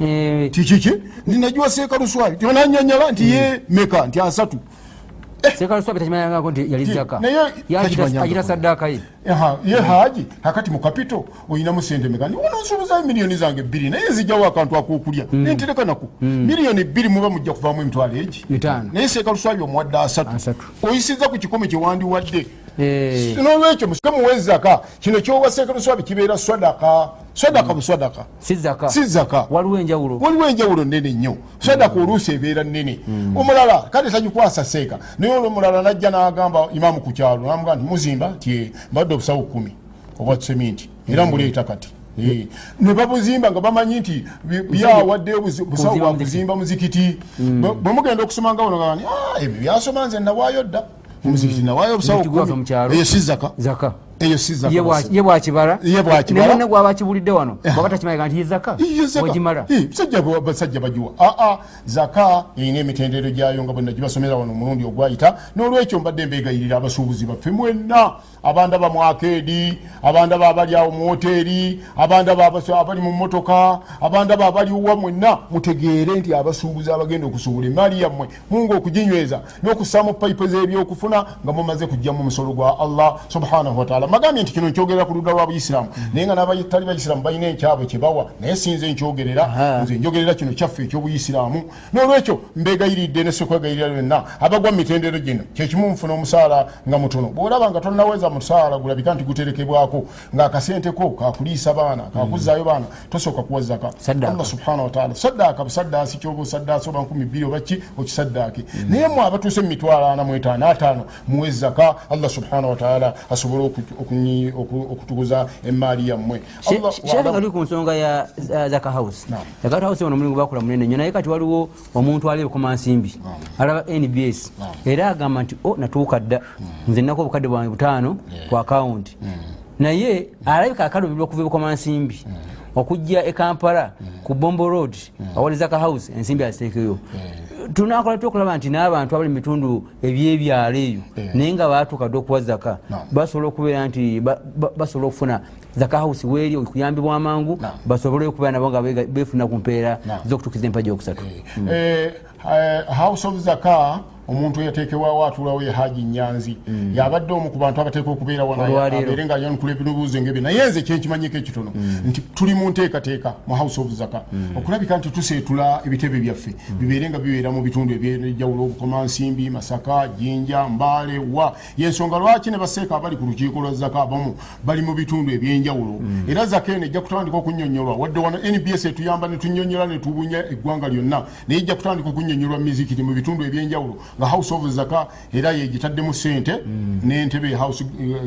Eh, tikiki ndi nagiwa seeka luswabi tionanyonyola nti ye meka nti asatu. Seeka luswabi takimanyangako nti yali zaka yagira saddaaka ye. Ye haji kakati mu kapito oyinamu sente meka. Ni wononsuubuzayo miliyoni zange bbiri naye nzijjawo akantu akokulya nentereka nako. Miliyoni bbiri muba mujja kuvaamu emitwalo egi naye seeka luswabi omuwadde asatu. Oyisiza ku kikomi kyewandiwadde Eh, nolwekyo musike muwe zaka kino kyowa seeka luswabi kibeera swadaka. Swadaka buswadaka si zaka. Waliwo enjawulo. Nene nnyo. Sadaka oluusi ebeera nene omulala kale tagikwasa seeka. Naye olwo omulala najja n'agamba imamu ku kyalo namuga nti muzimba nti mbadde obusawo kumi obwa seminti era mbuleeta kati. Eh, ne babuzimba nga bamanyi nti bi- byawadde obuzi- busawo Kuzimba bwa muzikiti. muzikiti Bwe- mugenda okusoma nga wono gani ebyo byasoma nze nawaayo dda omuzikiti nawaayo obusawo kumi? eyo si zaka. Zaka eyo ye bwa- ye bwakibala Ye bwakibala. naye gwaba akibulidde wano? Baba takimanyika nti ye zaka wagimala basajja bagiwa aa zaka erina emitendero gyayo nga bwena gibasomera wano omulundi ogwayita n'olwekyo mbadde mbegayirira abasuubuzi baffe mwenna. Abandaba mu akeedi abandaba abali awo mu woteeri abandaba abali mu motoka abandaba abali wa mwenna. Mutegeere nti abasuubuzi abagenda okusuubula emaali yammwe mungu okuginyweza n'okussaamu payipu z'ebyokufuna nga mumaze kujjamu omusolo gwa allah subhanahu wataala inshallah magambye nti kino nkyogerera ku ludda lwa buisiramu naye nga n'abatali baisiramu balina ekyabwe kyebawa naye sinze nkyogerera nze njogerera kino kyaffe ekyobuisiramu nolwekyo mbegayiridde ne sekwegayirira yonna abagwa mu mitendero gino kyekimu nfuna omusaala nga mutono. Bwolaba nga tonaweza musaala gulabika nti guterekebwako ngaakasenteko kakuliisa baana kakuzaayo baana tosooka kuwa zaka Saddaaka. allah subhanahu wataala saddaaka busaddaasi kyoba osaddaasi oba nkumi bbiri oba ki okisaddaake. Naye mwe abatuuse mu mitwalo ana mu etaano ataano muwe zaka allah subhanahu wataala asobole okutukuza emaali yammwe. Nga tuli ku nsonga ya zaka house. Naam. zaka house ono omulimu gwakola munene. Nnyo naye kati waliwo omuntu ali ebukoma nsimbi alaba nbs era agamba nti o natuuka dda. Nze nnako obukadde bwange butaano ku akawunti naye alabika akaluubirwa okuva ebukoma nsimbi okujja e kampala ku bombo road awali zaka house ensimbi aziteekeyo tunakola tyokulaba nti n'abantu abali mu bitundu ebyebyalo eyo naye nga batuuka dde okuwa zaka Naam. basobola okubeera nti ba- ba- basobola okufuna zaka house weeri okuyambibwa amangu basobole okubeera nabo nga befuna ku mpeera z'okutukiza empagi okusatu. Eh, eh, house of zaka omuntu eyateekebwawo atuulawo ye haji nyanzi. Yabadde omu ku bantu abateeka okubeera wanabeere nga yanukula ebibuuzo ngebyo naye nze kyenkimanyiko ekitono. Nti tuli mu nteekateeka mu house of zaka. Okulabika nti tuseetula ebitebe byaffe. Bibeere nga bibeera mu bitundu ebyenjawulo obukoma nsimbi masaka jinja mbaale wa. Yensonga lwaki ne baseeka abali ku lukiiko lwa zaka abamu bali mu bitundu ebyenjawulo? Era zaka eno ejja kutandika okunyonyolwa wadde wano nbs etuyamba netunyonyola netubunya eggwanga lyonna naye ejja kutandika okunyonyolwa mizikiti mu bitundu ebyenjawulo nga house of zaka era yegitaddemu sente n'entebe eh,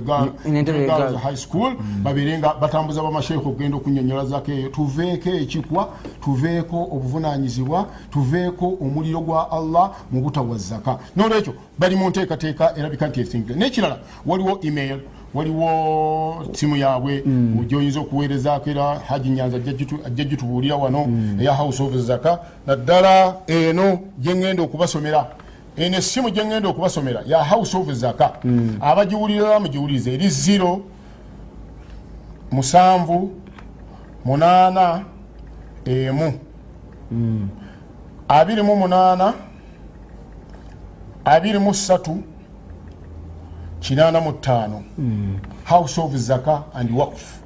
ga- N'entebe girls. high school babeere nga batambuza bamasheekhu okugenda okunyonyola zaka eyo. Tuveeko ekikwa tuveeko obuvunanyizibwa tuveeko omuliro gwa allah mu butawa zaka nolwekyo bali mu nteekateeka erabika nti esingire n'ekirala waliwo email waliwo simu yaabwe gyoyinza okuweerezaako era haji nyanza ajja gitubuulira wano eya house of zaka naddala eno gyeŋŋenda okubasomera eno essimu gye ŋŋenda okubasomera ya house of zaka hmm. abagiwulirira mugiwulirize eri ziro musanvu munaana emu. Hmm. Abiri mu munaana abiri mu ssatu kinaana mu ttaano. Hmm. House of zaka and wakf.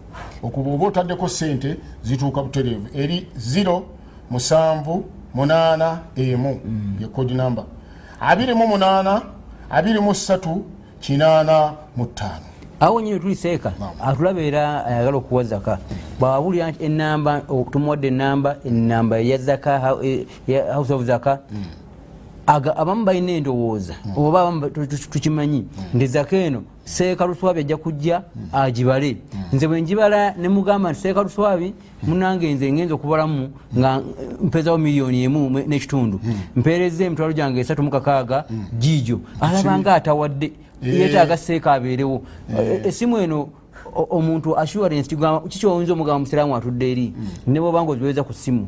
Okuba oba otaddeko sente zituuka butereevu. Eri ziro musanvu munaana emu. Ye code number. 28 23 85 awo nyini tuliseeka atulaba era eh, ayagala okuwa zaka. Bwawulira nti enamba tumuwadde enamba enamba ya zaka eh, house of zaka abamu balina endowooza oba abamu tukimanyi nti zaka eno seeka luswabi ajja kujja agibale. Nze bwe njibala ne mugamba nti seeka luswabi munange nze ngenza okubalamu nga mpezawo miliyoni emu mu- n'ekitundu. Mpeereza emitwalo gyange esatu mukakaaga giigyo alaba nga atawadde yeetaaga seeka abeerewo. E- essimu eno omuntu assurance kigamba kikyoyinza omugamba musiraamu atudde eri? Ne bwobanga oziweza ku ssimu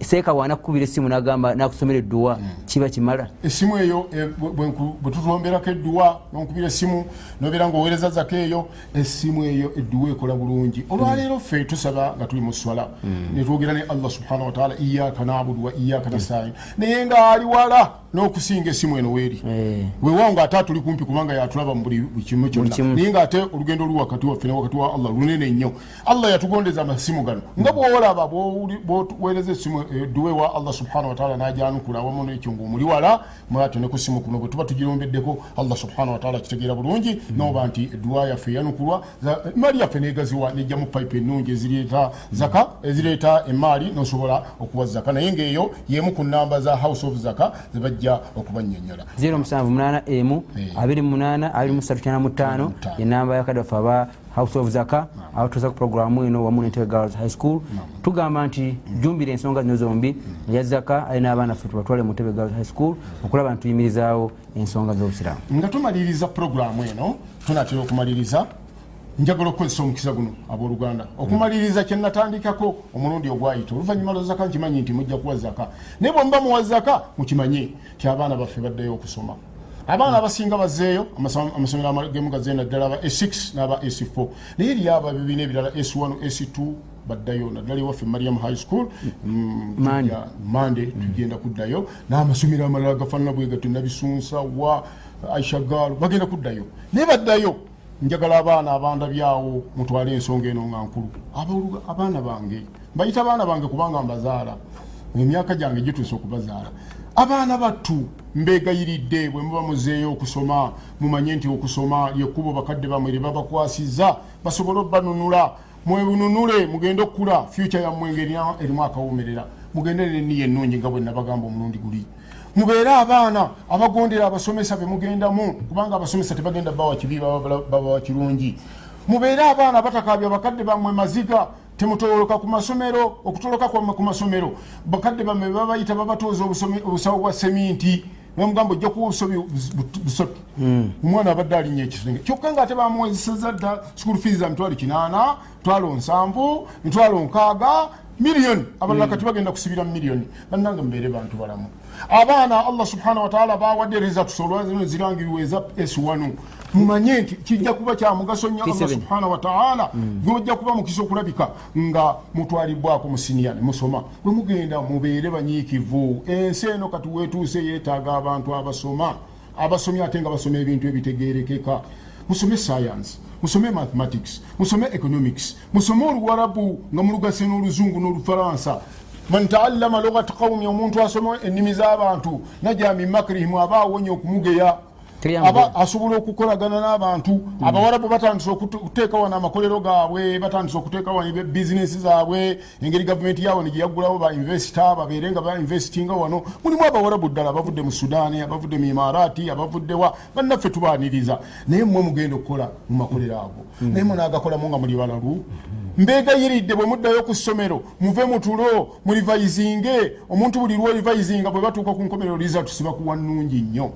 seeka wanakukubira essimu nagamba nakusomera edduwa kiba kimala. Essimu eyo eh, bwe- bwe nku- bwe tutwomberako edduwa nonkubira essimu nobeera ngaoweereza zaka eyo essimu eyo edduwa ekola bulungi. Olwaleero ffe tusaba nga tuli mu swala. Netwogera ne allah subhanahu wataala iyaka nabudu wa iyaka nastain. Naye ngaali wala n'okusinga essimu eno weeri. Eh. weewaawo ngaate atuli kumpi kubanga yatulaba mu buli kimu kyonna. Kimu. naye ngaate olugendo luli wakati waffe ne wakati wa allah lunene nnyo allah yatugondeza amasimu gano. Nga bwolaba bwoweereza essimu edduwa ewa allah subhanahu wataala najanukula awamu nekyo ngaomuli wala mwatyo ne ku simu kuno bwe tuba tugirombeddeko allah subhanahu wataala kitegeera bulungi noba nti edduwa yaffe eyanukulwa za- emaali yaffe negaziwa nejjamu payipu ennungi ezireeta zaka ezireeta emaali nosobola okuwa zaka. Naye ngaeyo yemu ku namba za house of zaka zebajja okubanyonyola 07 emu Eh. 28 23 enamba yakadde waffe aba house of zaka abatuusa ku programu eno wamu nentebe girls high school. Tugamba nti jumbira ensonga zino zombi eya zaka ali n'abaana ffe tubatwale mu ntebe girls high school okulaba nti tuyimirizaawo ensonga z'obusiraamu. Nga tumaliriza puroguramu eno tunatera okumaliriza. Njagala okukozesa omukisa guno abooluganda. Okumaliriza kyenatandikako omulundi ogwayita oluvanyuma lwa zaka nkimanyi nti mujja kuwa zaka. Naye bwemuba muwa zaka mukimanye ti abaana baffe baddeyo okusoma abaana abasinga bazzeeyo amasa- amasomero amagemu gazzeeyo naddala aba a6 n'aba a4 naye eriyo aba bibiina ebirala s1 s2 baddayo naddala ewaffe mariam high school. Mm, mande. tugenda kuddayo. N'amasomero amalala gafaanana bwe gatyo nabisunsa wa aisha gaalo bagenda kuddayo. Naye baddayo njagala abaana abandabyawo mutwale ensonga eno nga nkulu. Abaana bange mbayita abaana bange kubanga mbazaala. Emyaka gyange gituuse okubazaala abaana battu mbegayiridde bwe muba muzeeyo okusoma mumanye nti okusoma lyekkubo bakadde bamwe lye babakwasiza basobole obanunula mwebununule mugende okukula. Fyuca yammwe ngaerina erimu akawumerera mugende neniyo ennungi nga bwe nabagamba omulundi guli. Mubeere abaana abagondera abasomesa be mugendamu kubanga abasomesa tebagenda bawa kibi baba bawa kirungi. Mubeere abaana abatakabya bakadde bammwe maziga temutoloka ku masomero okutoloka kwammwe ku masomero. Bakadde bammwe babayita obusome- obusawo bwa seminti bamugamba ojja kuwa obusobi bus- busatu omwana abadde alinnya ekisenge. Kyokka nga ate bamuwezeseza dda school fees za mitwalo kinaana mitwalo nsanvu mitwalo nkaaga miliyoni abalala kati bagenda kusibira mu miliyoni bannange mubeere bantu balamu. Abaana allah subhanahu wataala bawadde results olwazino zirangiriwe eza s1 mumanye nti kijja kuba kya mugaso nnyo allah P7. subhanahu wataala gwojja kuba mukisa okulabika nga mutwalibwako mu siniya ne musoma. Bwe mugenda mubeere banyiikivu. Ensi eno kati wetuuse yeetaaga abantu abasoma. Abasomye ate nga basoma ebintu ebitegerekeka musome science musome mathematics musome economics musome oluwarabu nga mulugase n'oluzungu n'olufalansa man taallama lugati qaumi omuntu asoma ennimi z'abantu naja min makrihim aba awonya okumugeya. Aba asobola okukolagana n'abantu abawarabu batandise okute- okuteeka wano amakolero gaabwe batandise okuteeka wano bizinesi zaabwe engeri gavumenti yawo ne gyeyaggulawo ba invesita babeere nga bainvestinga wano. Mulimu abawarabu ddala abavudde mu sudaani abavudde mu imarati abavuddewa bannaffe tubaaniriza. Naye mmwe mugenda okukola mu makolero ago. Naye munaagakolamu nga muli balalu. Mbegayiridde bwe muddayo ku ssomero muve mu tulo mulivayizinge omuntu buli lwolivayizinga bwe batuuka ku nkomerero liza tusiba kuwa nnungi nnyo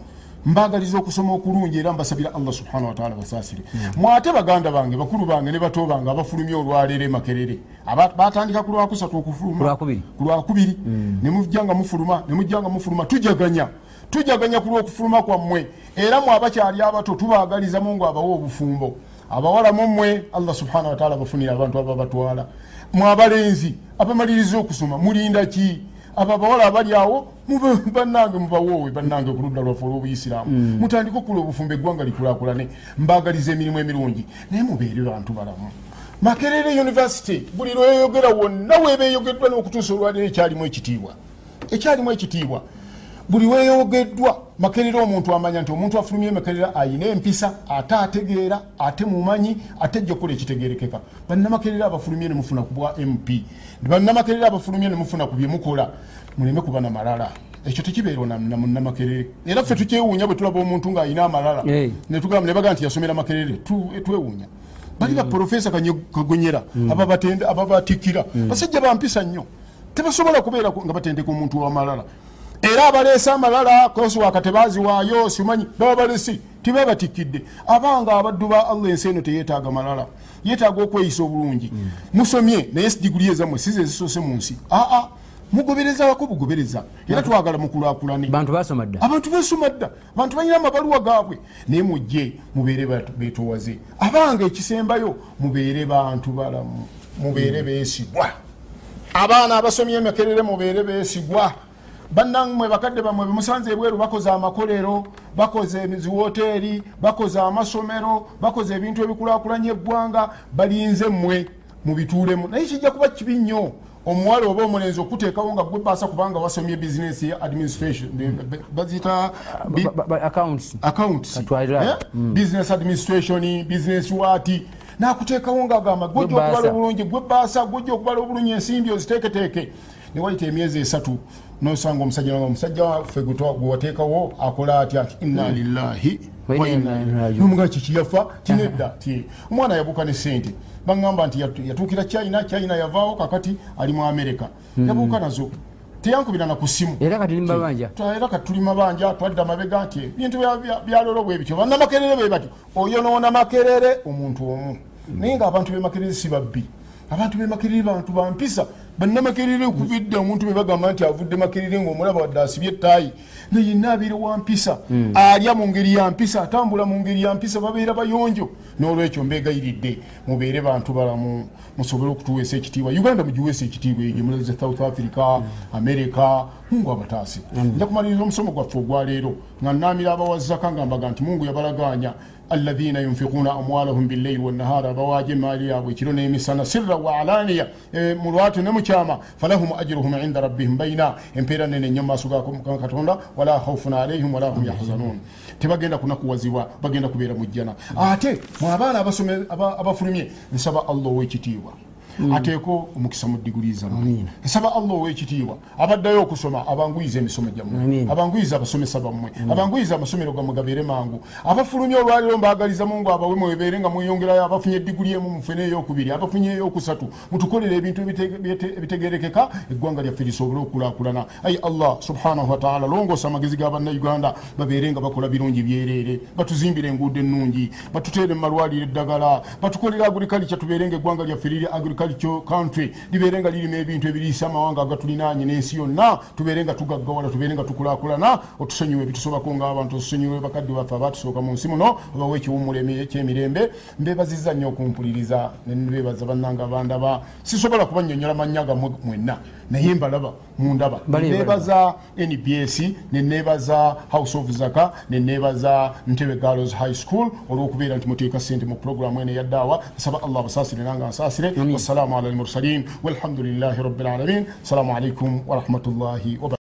mbagaliza okusoma okulungi era mbasabira allah subhanahu wataala basaasire. Mwate baganda bange bakulu bange ne bato bange abafulumye olwaleero emakerere batandika ku lwakusatu okufuluma. Ku lwakubiri. ku lwakubiri nemujja nga mufuluma nemujja nga mufuluma tujaganya. Tujaganya ku lwokufuluma kwammwe. Era mwe abakyali abato tubaagalizamu nga abawa obufumbo. Abawala mummwe allah subhanahu wataala bafunire abantu ababatwala mwe abalenzi abamaliriza okusoma mulinda ki abo abawala abali awo bannange mubawoowe bannange ku ludda lwaffe olw'obuyisiraamu. Mutandike okula obufumbo eggwanga likulakulane mbagaliza emirimu emirungi naye mubeere bantu balamu. Makerere university buli lweyogera wonna webeeyogeddwa n'okutuusa olwaliro ekyalimu ekitiibwa. Ekyalimu ekitiibwa. Buli weyogeddwa makerera omuntu amanya nti omuntu afulumye makerera ayina empisa ate ategeera ate mumanyi ate ejja okukola ekitegerekeka bannamakerera abafulumye nemufuna ku bwa mp bannamakerera abafulumye nemufuna ku byemukola muleme kuba na malala. Ekyo na munnamakerere. Era ffe tukyewuunya bwe tulaba omuntu ng'ayina amalala. Netugamba nebaga nti yasomera makerere tu- twewuunya. Bali baprofesa kagonyera ababatende- ababatikira basajja bampisa nnyo. Tebasobola kubeera ku- nga batendeka omuntu wamalala era abaleese amalala kosiwaka tebaziwaayo simanyi baba balesi tibebatikidde abanga abaddu ba allah ensi eno teyeetaaga malala yeetaaga okweyisa obulungi. Musomye naye diguli ezammwe size ezisose mu nsi. Aa mugobereza wako bugobereza. Era twagala mukulakulane bantu basoma dda abantu besoma dda bantu balina amabaluwa gaabwe. Naye mujje mubeere betowaze abanga ekisembayo mubeere bantu balamu mubeere beesigwa. Abaana abasomye emakerere mubeere beesigwa bannamwe bakadde bamwe bemusanze ebweru bakoze amakolero bakoze ziwoteeri bakoze amasomero bakoze ebintu ebikulakulanya eggwanga balinze mmwe mubituulemu. Naye kijja kuba kibi nnyo omuwala oba omulenzi okuteekawo nga gwe baasa kubanga wasomye bizinesi ya administration bazita accounts eh? business administration business wati nakuteekawo ngaagamba gwojja okubala obulungi gwe baasa gwojja okubala obulungi ensimbi oziteeketeeke newayita emyezi esatu nosanga omusajja omusajja waffe gwe twa- gwe wateekawo akola atya inna lillahi Wa wa inna inna ilaihi ilaihi rajiun. nomuga kikiyafa tinedda ti omwana yabuuka ne sente bagamba nti yatu- yatuukira china china yavaawo kakati ali mu amerika yabuuka nazo. Teyankubira na ku simu. Era kati limba banja era kati tuli mabanja twadde amabega nti ebintu bya- bya- byalolo bwe bityo. Bannamakerere be bati oyonoona makerere? Omuntu omu. Naye ngaabantu bemakerere si babbi. Abantu bemakerere bantu bampisa bannamakerere okuvidde omuntu bebagamba nti avudde makerere ngaomulaba wadde asibye ettaayi naye naabeere wa mpisa. Alya mu ngeri ya mpisa atambula mu ngeri ya mpisa babeera bayonjo. N'olwekyo mbegayiridde mubeere bantu balamu musobole okutuweesa ekitiibwa. Uganda mugiweesa ekitiibwa egyo mulaze south africa america mungu abataase. Nja kumaliriza omusomo gwaffe ogwaleero nga naamira abawazaka nga mbaga nti mungu yabalaganya alladhina yunfiquna amwalahum billaili wannahara abawaja emaali yabwe ekiro n'emisana sirra wa alaniya mu lwatu ne mukyama falahum ajruhum inda rabbihim bayina empeera nene nnyo mu maaso ga Mukama katonda wala khaufun alaihim wala hum yahzanun tebagenda kunakuwazibwa bagenda kubeera mu jjana ate mwe abaana abafulumye nsaba allah ow'ekitiibwa ateeko omukisa mu diguli zammwe nsaba allah ow'ekitiibwa abaddayo okusoma abanguyiza emisomo gyammwe abanguyiza abasomesa bammwe abanguyiza amasomero gammwe gabeere mangu. Abafulumye olwaliro mbagaliza mungu abawe mwebeere nga mweyongerayo abafunye ediguli emu mufune eyokubiri abafunye eyokusatu mutukolere ebintu ebite- ebite- ebitegerekeka eggwanga lyaffe lisobole okulaakulana ayi allah subhanahu wataala longoosa amagezi ga bannayuganda babeere nga bakola birungi byereere batuzimbire enguudo ennungi batuteere mu malwaliro eddagala batukolere agriculture tubeere nga eggwanga lyaffe liri agriculture country libeere nga lirima ebintu ebiriisa amawanga agatulinaanye n'ensi yonna tubeere nga tugaggawala tubeere nga tukulaakulana otusonyiwe ebitusobako ng'abantu otusonyiwe bakadde baffe abatusooka mu nsi muno obawe ekiwummula emi- ekyemirembe mbeebazizza nnyo okumpuliriza nebeebaza bannanga bandaba sisobola kubanyonyola mannya gammwe mwenna naye mbalaba mundaba. Nebaza nbs nenebaza house of zaka nenebaza ntebe girls high school olwokubeera nti muteeka sente mu programu ene yaddaawa nsaba allah basaasire nanga nsaasire wassalamu ala almursalin walhamdulilahi rabbilalamin assalamu alaikum warahmatullahi wabarakatuh